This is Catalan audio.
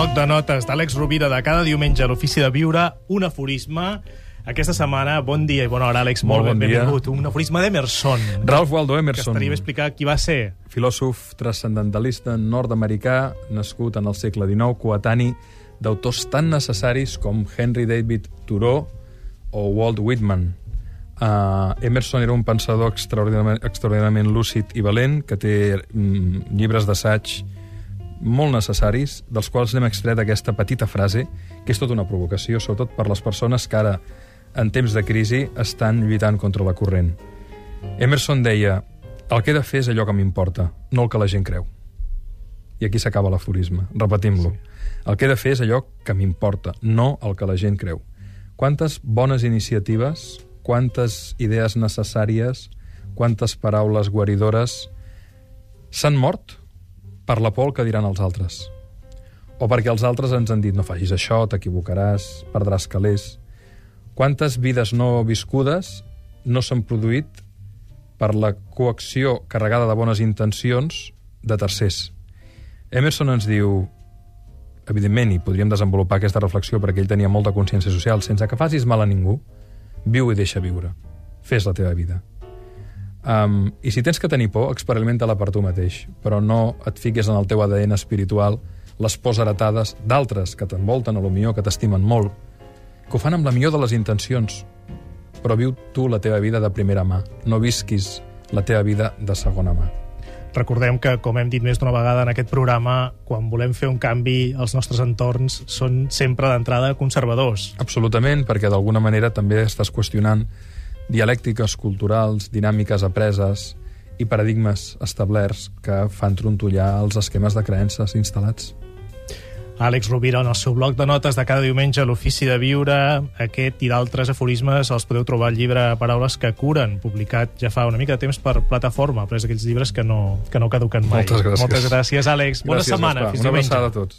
bloc de notes d'Àlex Rovira de cada diumenge a l'Ofici de Viure, un aforisme. Aquesta setmana, bon dia i bona hora, Àlex. Molt bon dia. benvingut. Un aforisme d'Emerson. Ralph Waldo Que Emerson, estaria bé explicar qui va ser. filòsof transcendentalista nord-americà, nascut en el segle XIX, coetani d'autors tan necessaris com Henry David Thoreau o Walt Whitman. Uh, Emerson era un pensador extraordinàriament, extraordinàriament lúcid i valent, que té mm, llibres d'assaig molt necessaris, dels quals n'hem extret aquesta petita frase, que és tota una provocació, sobretot per les persones que ara, en temps de crisi, estan lluitant contra la corrent. Emerson deia el que he de fer és allò que m'importa, no el que la gent creu. I aquí s'acaba l'aforisme. Repetim-lo. El que he de fer és allò que m'importa, no el que la gent creu. Quantes bones iniciatives, quantes idees necessàries, quantes paraules guaridores s'han mort per la por que diran els altres. O perquè els altres ens han dit no facis això, t'equivocaràs, perdràs calés. Quantes vides no viscudes no s'han produït per la coacció carregada de bones intencions de tercers. Emerson ens diu, evidentment, i podríem desenvolupar aquesta reflexió perquè ell tenia molta consciència social, sense que facis mal a ningú, viu i deixa viure. Fes la teva vida. Um, I si tens que tenir por, experimenta-la per tu mateix, però no et fiquis en el teu ADN espiritual les pors heretades d'altres que t'envolten, a lo millor que t'estimen molt, que ho fan amb la millor de les intencions, però viu tu la teva vida de primera mà, no visquis la teva vida de segona mà. Recordem que, com hem dit més d'una vegada en aquest programa, quan volem fer un canvi, els nostres entorns són sempre d'entrada conservadors. Absolutament, perquè d'alguna manera també estàs qüestionant dialèctiques culturals, dinàmiques apreses i paradigmes establerts que fan trontollar els esquemes de creences instal·lats. Àlex Rovira, en el seu bloc de notes de cada diumenge a l'Ofici de Viure, aquest i d'altres aforismes els podeu trobar al llibre Paraules que curen, publicat ja fa una mica de temps per plataforma, però és aquells llibres que no, que no caduquen mai. Moltes gràcies. Moltes gràcies, Àlex. Bona Gràcies, setmana. Gaspar. Fins Una abraçada a tots.